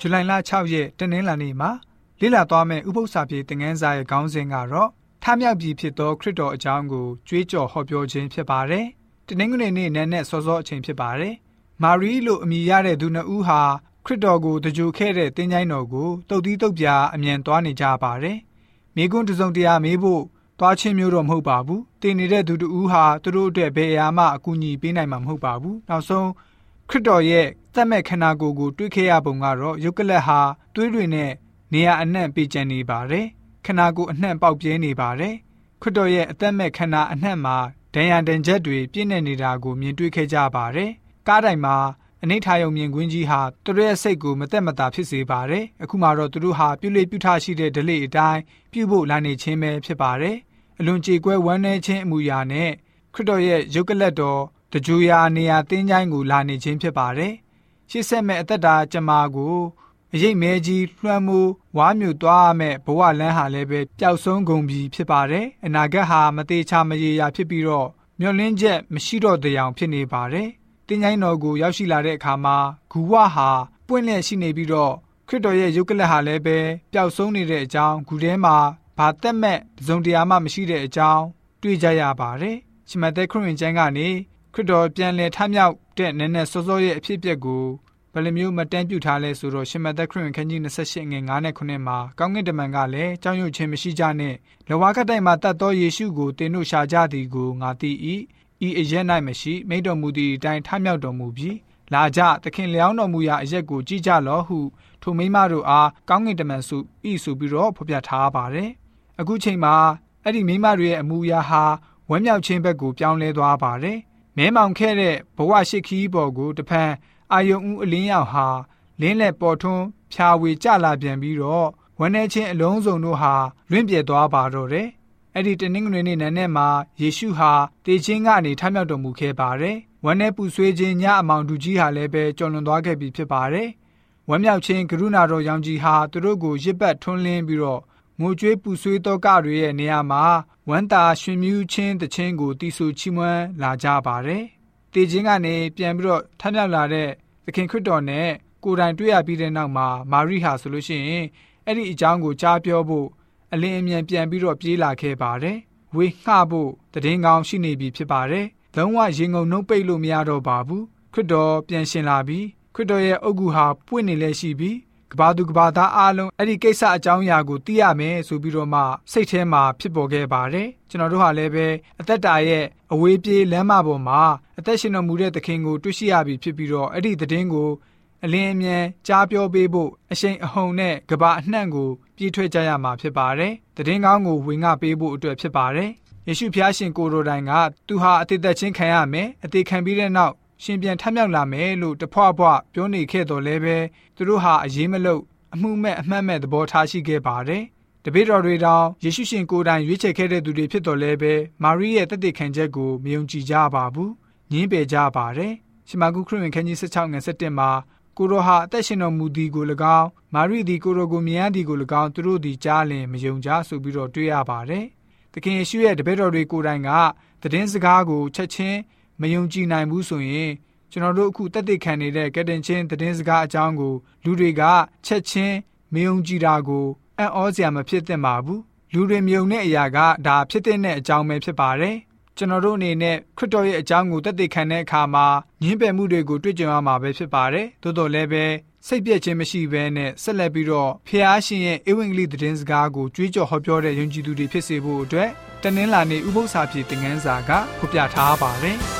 ဇူလိုင်လ6ရက်တနင်္လာနေ့မှာလေ့လာသွားမယ့်ဥပုသ္စာပြေသင်ခန်းစာရဲ့ခေါင်းစဉ်ကတော့ထမြောက်ပြီဖြစ်သောခရစ်တော်အကြောင်းကိုကြွေးကြော်ဟောပြောခြင်းဖြစ်ပါတယ်။တနင်္ဂနွေနေ့နန်းနဲ့စောစောအချိန်ဖြစ်ပါတယ်။မာရီလို့အမည်ရတဲ့သူနှစ်ဦးဟာခရစ်တော်ကိုတကြိုခဲ့တဲ့တင်းချိုင်းတော်ကိုတုတ်တီးတုတ်ပြအမြန်သွားနေကြပါတယ်။မိကွန်းတစုံတရာမေးဖို့သွားချင်းမျိုးတော့မဟုတ်ပါဘူး။တင်နေတဲ့သူတူဟာသူတို့အတွက်ဘယ်အရာမှအကူအညီပေးနိုင်မှာမဟုတ်ပါဘူး။နောက်ဆုံးခရစ်တော်ရဲ့ တတ်မဲ့ခန္ဓာကိုယ်ကိုတွေးခဲ့ရပုံကတော့ယုတ်ကလတ်ဟာတွေးတွေနဲ့နေရာအနှံ့ပေးကျန်နေပါတယ်။ခန္ဓာကိုယ်အနှံ့ပေါက်ပြဲနေပါတယ်။ခရစ်တော်ရဲ့အသက်မဲ့ခန္ဓာအနှံ့မှာဒဏ်ရာဒဏ်ချက်တွေပြည့်နေနေတာကိုမြင်တွေ့ခဲ့ကြပါတယ်။ကားတိုင်မှာအနိဋ္ဌာယုံမြင်ကွင်းကြီးဟာသူတို့ရဲ့စိတ်ကိုမသက်မသာဖြစ်စေပါတယ်။အခုမှတော့သူတို့ဟာပြုလေပြုထရှိတဲ့ဓလေ့အတိုင်းပြုဖို့လာနေခြင်းပဲဖြစ်ပါတယ်။အလွန်ကြေကွဲဝမ်းနည်းခြင်းအမှုရာနဲ့ခရစ်တော်ရဲ့ယုတ်ကလတ်တော်တကြူရာနေရာတင်းချိုင်းကိုလာနေခြင်းဖြစ်ပါတယ်။ ရှေ့ဆက်မဲ့အသက်တာကျမကိုအရေးမဲကြီးလွှမ်းမိုးဝါမျိုးသွားမဲ့ဘဝလန်းဟာလည်းပဲပျောက်ဆုံးကုန်ပြီဖြစ်ပါတယ်။အနာဂတ်ဟာမသေးချာမရေရာဖြစ်ပြီးတော့မျောလင်းချက်မရှိတော့တဲ့အောင်ဖြစ်နေပါတယ်။တင်းချိုင်းတော်ကိုရောက်ရှိလာတဲ့အခါမှာဂူဝဟာပွင့်လျက်ရှိနေပြီးတော့ခရစ်တော်ရဲ့ယုတ်ကလတ်ဟာလည်းပဲပျောက်ဆုံးနေတဲ့အကြောင်းဂူထဲမှာဘာသက်မဲ့တစုံတရာမှမရှိတဲ့အကြောင်းတွေ့ကြရပါတယ်။ရှမသက်ခရစ်ဝင်ကျမ်းကနေ ခရစ်တော်ပြန်လည်ထမြောက်တဲ့နည်းနဲ့စောစောရဲ့အဖြစ်အပျက်ကိုဘယ်လိုမျိုးမတန်းပြုထားလဲဆိုတော့ရှမသက်ခရစ်ဝင်ခန်းကြီး28ငွေ9နဲ့9မှာကောင်းကင်တမန်ကလည်းကြောင်းရွံ့ခြင်းမရှိကြနဲ့လဝါကတိုင်မှာတတ်သောယေရှုကိုတင်တို့ရှာကြသည်ကိုငါသိ၏ဤအရက်၌မရှိမိတော်မူသည့်အတိုင်းထမြောက်တော်မူပြီးလာကြသခင်လျောင်းတော်မူရာအရက်ကိုကြည်ကြလော့ဟုထိုမိမတို့အားကောင်းကင်တမန်စုဤဆိုပြီးတော့ဖော်ပြထားပါတယ်အခုချိန်မှာအဲ့ဒီမိမတွေရဲ့အမှုရာဟာဝမ်းမြောက်ခြင်းဘက်ကိုပြောင်းလဲသွားပါတယ် မဲမောင်ခဲ့တဲ့ဘဝရှိခီးပေါ်ကိုတဖန်အာယုံဦးအလင်းရောက်ဟာလင်းလက်ပေါ်ထွန်းဖြာဝေကြလာပြန်ပြီးတော့ဝန်းနေချင်းအလုံးစုံတို့ဟာလွင့်ပြဲသွားပါတော့တယ်။အဲ့ဒီတနင်္ဂနွေနေ့နံနက်မှာယေရှုဟာတေခြင်းကနေထမြောက်တော်မူခဲ့ပါတယ်။ဝန်းနေပူဆွေးခြင်းညအမောင်တူကြီးဟာလည်းပဲကြော်လွန်သွားခဲ့ပြီဖြစ်ပါတယ်။ဝမ်းမြောက်ခြင်းကရုဏာတော်ရောင်ကြီးဟာသူတို့ကိုရစ်ပတ်ထွန်းလင်းပြီးတော့ ငိုကြွေးပူဆွေးသောကတွေရဲ့နေရာမှာဝမ်းသာရှင်မြူးခြင်းတခြင်းကိုတီဆူချီးမွမ်းလာကြပါတယ်။တေခြင်းကနေပြန်ပြီးတော့ထမြောက်လာတဲ့သခင်ခရစ်တော်နဲ့ကိုယ်တိုင်တွေ့ရပြီးတဲ့နောက်မှာမာရိဟာဆိုလို့ရှိရင်အဲ့ဒီအကြောင်းကိုကြားပြောဖို့အလင်းအမြန်ပြန်ပြီးတော့ပြေးလာခဲ့ပါတယ်။ဝေငှဖို့တည်င်းကောင်းရှိနေပြီဖြစ်ပါတယ်။လုံးဝရင်ငုံနှုတ်ပိတ်လို့မရတော့ပါဘူး။ခရစ်တော်ပြန်ရှင်လာပြီ။ခရစ်တော်ရဲ့အုတ်ဂူဟာပွင့်နေလဲရှိပြီ ကဘာသူကဘာသားအားလုံးအဲ့ဒီကိစ္စအကြောင်းအရာကိုသိရမယ်ဆိုပြီးတော့မှစိတ်ထဲမှာဖြစ်ပေါ်ခဲ့ပါတယ်ကျွန်တော်တို့ဟာလည်းပဲအသက်တာရဲ့အဝေးပြေးလမ်းမပေါ်မှာအသက်ရှင်တော်မူတဲ့သခင်ကိုတွေ့ရှိရပြီဖြစ်ပြီးတော့အဲ့ဒီသတင်းကိုအလင်းအမြန်ကြားပြောပေးဖို့အရှိန်အဟုန်နဲ့ကဘာအနှံ့ကိုပြေးထွက်ကြရမှာဖြစ်ပါတယ်သတင်းကောင်းကိုဝင်ငှပေးဖို့အတွက်ဖြစ်ပါတယ်ယေရှုဖျားရှင်ကိုရိုတိုင်ကသူဟာအသေးသက်ချင်းခံရမယ်အသေးခံပြီးတဲ့နောက် ရှင်ပြန်ထမြောက်လာမယ်လို့တဖွာဖွာပြောနေခဲ့တော်လဲပဲသူတို့ဟာအရေးမလို့အမှုမဲ့အမှတ်မဲ့သဘောထားရှိခဲ့ပါတယ်။တပည့်တော်တွေတောင်ယေရှုရှင်ကိုယ်တိုင်ရွေးချယ်ခဲ့တဲ့သူတွေဖြစ်တော်လဲပဲမာရိရဲ့တသက်ခံချက်ကိုမယုံကြည်ကြပါဘူး။ညင်းပယ်ကြပါတယ်။ရှမာကုခရစ်ဝင်ခန်းကြီး16ငွေ17မှာကိုရောဟာအသက်ရှင်တော်မူသည်ကို၎င်းမာရိသည်ကိုရောကိုမြင်ရသည်ကို၎င်းသူတို့သည်ကြားလင်မယုံကြဆိုပြီးတော့တွေ့ရပါတယ်။သခင်ယေရှုရဲ့တပည့်တော်တွေကိုယ်တိုင်ကသတင်းစကားကိုချက်ချင်း မယုံကြည်နိုင်ဘူးဆိုရင်ကျွန်တော်တို့အခုတက်တက်ခံနေတဲ့ကက်တင်ချင်းသတင်းစကားအကြောင်းကို လူတွေကချက်ချင်းမယုံကြည်တာကိုအံ့ဩစရာမဖြစ်သင့်ပါဘူးလူတွေမြုံတဲ့အရာကဒါဖြစ်တဲ့အကြောင်းပဲဖြစ်ပါတယ်ကျွန်တော်တို့အနေနဲ့ခရစ်တော်ရဲ့အကြောင်းကိုတက်တက်ခံတဲ့အခါမှာညှင်းပယ်မှုတွေကိုတွေ့ကြုံရမှာပဲဖြစ်ပါတယ်သို့တော်လည်းပဲစိတ်ပြည့်ခြင်းမရှိဘဲနဲ့ဆက်လက်ပြီးတော့ဖျားရှင်ရဲ့ဧဝံဂေလိသတင်းစကားကိုကြွေးကြော်ဟောပြောတဲ့ယုံကြည်သူတွေဖြစ်စေဖို့အတွက်တနင်္လာနေ့ဥပုသ္စာပြေသင်ခန်းစာကဖော်ပြထားပါတယ်။